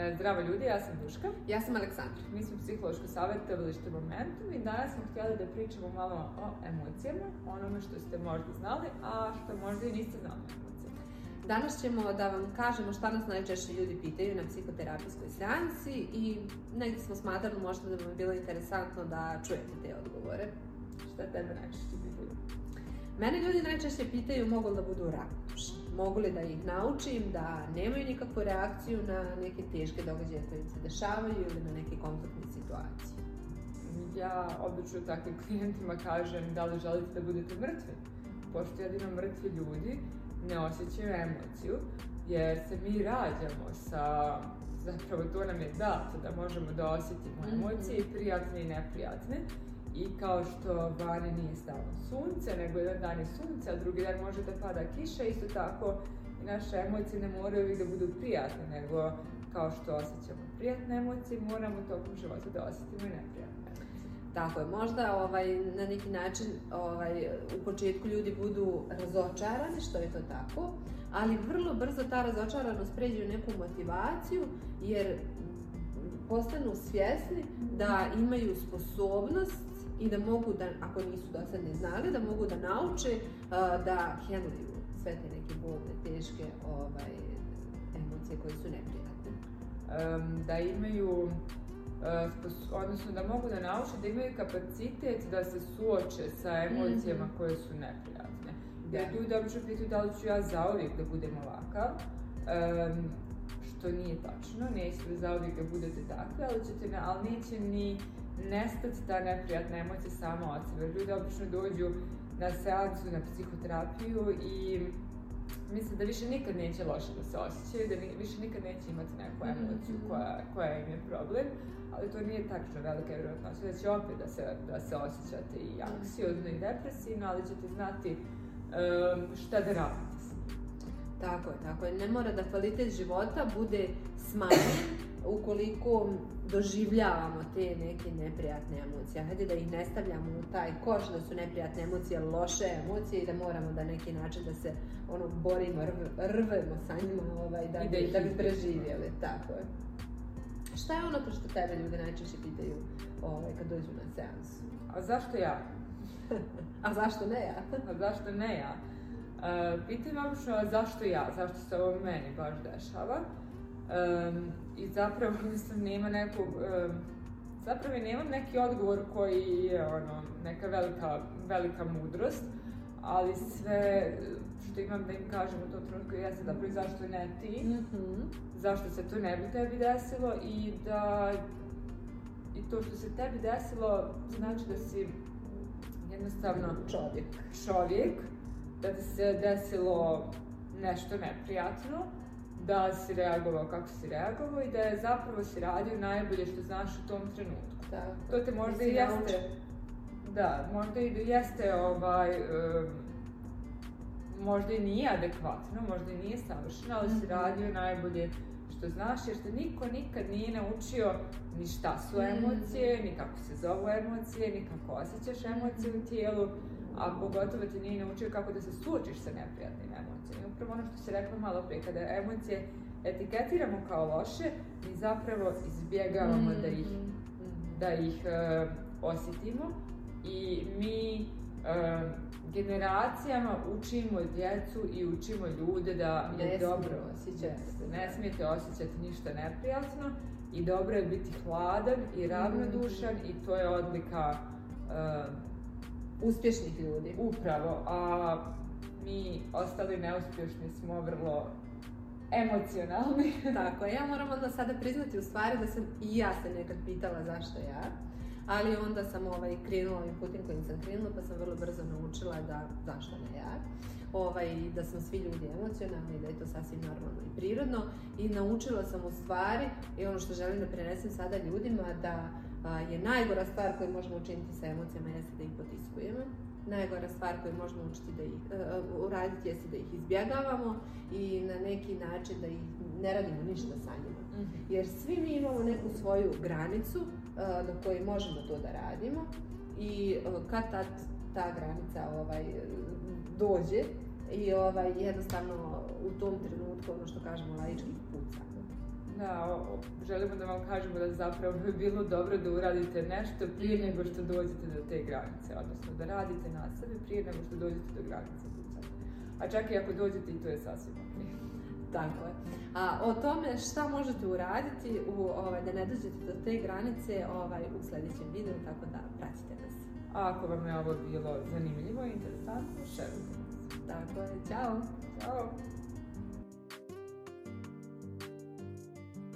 E, zdravo ljudi, ja sam Duška. Ja sam Aleksandra. Mi smo psihološko savjetovalište Momentum i danas smo htjeli da pričamo malo o emocijama, onome što ste možda znali, a što možda i niste znali Danas ćemo da vam kažemo šta nas najčešće ljudi pitaju na psihoterapijskoj seansi i negdje smo smatrali možda da bi vam bilo interesantno da čujete te odgovore. Šta tebe najčešće pitaju? Mene ljudi najčešće pitaju mogu li da budu ravnodušni li da ih naučim da nemaju nikakvu reakciju na neke teške događaje koje se dešavaju ili na neke konfliktne situacije. Ja obično takvim klijentima kažem da li želite da budete mrtvi, pošto jedino mrtvi ljudi ne osjećaju emociju, jer se mi rađamo sa zapravo to nam je dato da možemo da osjetimo mhm. emocije, prijatne i neprijatne. I kao što vani nije stalno sunce, nego jedan dan je sunce, a drugi dan može da pada kiša, isto tako i naše emocije ne moraju da budu prijatne, nego kao što osjećamo prijatne emocije, moramo tokom života da osjetimo i neprijatne emocije. Tako je, možda ovaj, na neki način ovaj, u početku ljudi budu razočarani, što je to tako, ali vrlo brzo ta razočaranost pređe u neku motivaciju, jer postanu svjesni da imaju sposobnost i da mogu, da, ako nisu do sad ne znali, da mogu da nauče uh, da sve te neke bolne, teške ovaj, emocije koje su neprijatne. da imaju E, odnosno da mogu da nauče da imaju kapacitet da se suoče sa emocijama mhm. koje su neprijatne. Da. ljudi obično pitaju da li ću ja zauvijek da budem ovakav, što nije tačno, nećete zauvijek da budete takvi, ali, ćete ali neće ni nestati ta neprijatna emocija sama od sebe. Ljudi obično dođu na seansu, na psihoterapiju i mislim da više nikad neće loše da se osjećaju, da više nikad neće imati neku mm-hmm. emociju koja, koja im je problem, ali to nije tačno velika je vjerojatnost da će opet da se, da se osjećate i anksiozno i depresivno, ali ćete znati šta da radite tako je, tako je. Ne mora da kvalitet života bude smanjen ukoliko doživljavamo te neke neprijatne emocije. Hajde da ih ne stavljamo u taj koš da su neprijatne emocije loše emocije i da moramo da neki način da se ono borimo, rv, rvemo sa njima ovaj, da, bi, da bi preživjeli. Tako je. Šta je ono što tebe ljudi najčešće pitaju ovaj, kad dođu na seansu? A zašto ja? A zašto ne ja? A zašto ne ja? E, a zašto ja, zašto se ovo meni baš dešava. E, I zapravo mislim nema nekog, e, Zapravo, zapravo nemam neki odgovor koji je ono, neka velika, mudrost, ali sve što imam da im kažem u tom trenutku jeste da zašto ne ti, mhm. zašto se to ne bi tebi desilo i da i to što se tebi desilo znači da si jednostavno čovjek da ti se desilo nešto neprijatno, da si reagovao kako si reagovao i da je zapravo si radio najbolje što znaš u tom trenutku. Da. To te možda i jeste... Da, možda i jeste ovaj... možda i nije adekvatno, možda i nije savršeno, ali si mhm. radio najbolje što znaš, jer te niko nikad nije naučio ni šta su mhm. emocije, ni kako se zovu emocije, ni kako osjećaš emocije u mhm. tijelu a pogotovo te nije naučio kako da se suočiš sa neprijatnim emocijama. I upravo ono što se rekla malo prije, kada emocije etiketiramo kao loše, mi zapravo izbjegavamo da ih, mhm, mhm. da ih e, osjetimo i mi e, generacijama učimo djecu i učimo ljude da je dobro osjećati se. Ne smijete osjećati ništa neprijatno i dobro je biti hladan i mhm. ravnodušan mm. i to je odlika e, uspješnih ljudi. Upravo, a mi ostali neuspješni smo vrlo emocionalni. Tako, ja moram onda sada priznati u stvari da sam i ja se nekad pitala zašto ja, ali onda sam ovaj, krenula i putem kojim sam krenula pa sam vrlo brzo naučila da zašto ne ja. Ovaj, da smo svi ljudi emocionalni i da je to sasvim normalno i prirodno i naučila sam u stvari i ono što želim da prenesem sada ljudima da je najgora stvar koju možemo učiniti sa emocijama jeste da ih potiskujemo. Najgora stvar koju možemo učiti da ih, e, e, uraditi jeste da ih izbjegavamo i na neki način da ih ne radimo ništa sa njima. Mhm. Jer svi mi imamo neku svoju granicu e, na do možemo to da radimo i kad ta granica ovaj, dođe i ovaj, jednostavno u tom trenutku, ono što kažemo, laički put da želimo da vam kažemo da zapravo bilo dobro da uradite nešto prije nego što dođete do te granice, odnosno da radite na sebi prije nego što dođete do granice A čak i ako dođete i to je sasvim Tako je. A, o tome šta možete uraditi u, ovaj, da ne dođete do te granice ovaj, u sljedećem videu, tako da pratite nas. A ako vam je ovo bilo zanimljivo i interesantno, šerujte nas. Tako je, ćao. Ćao!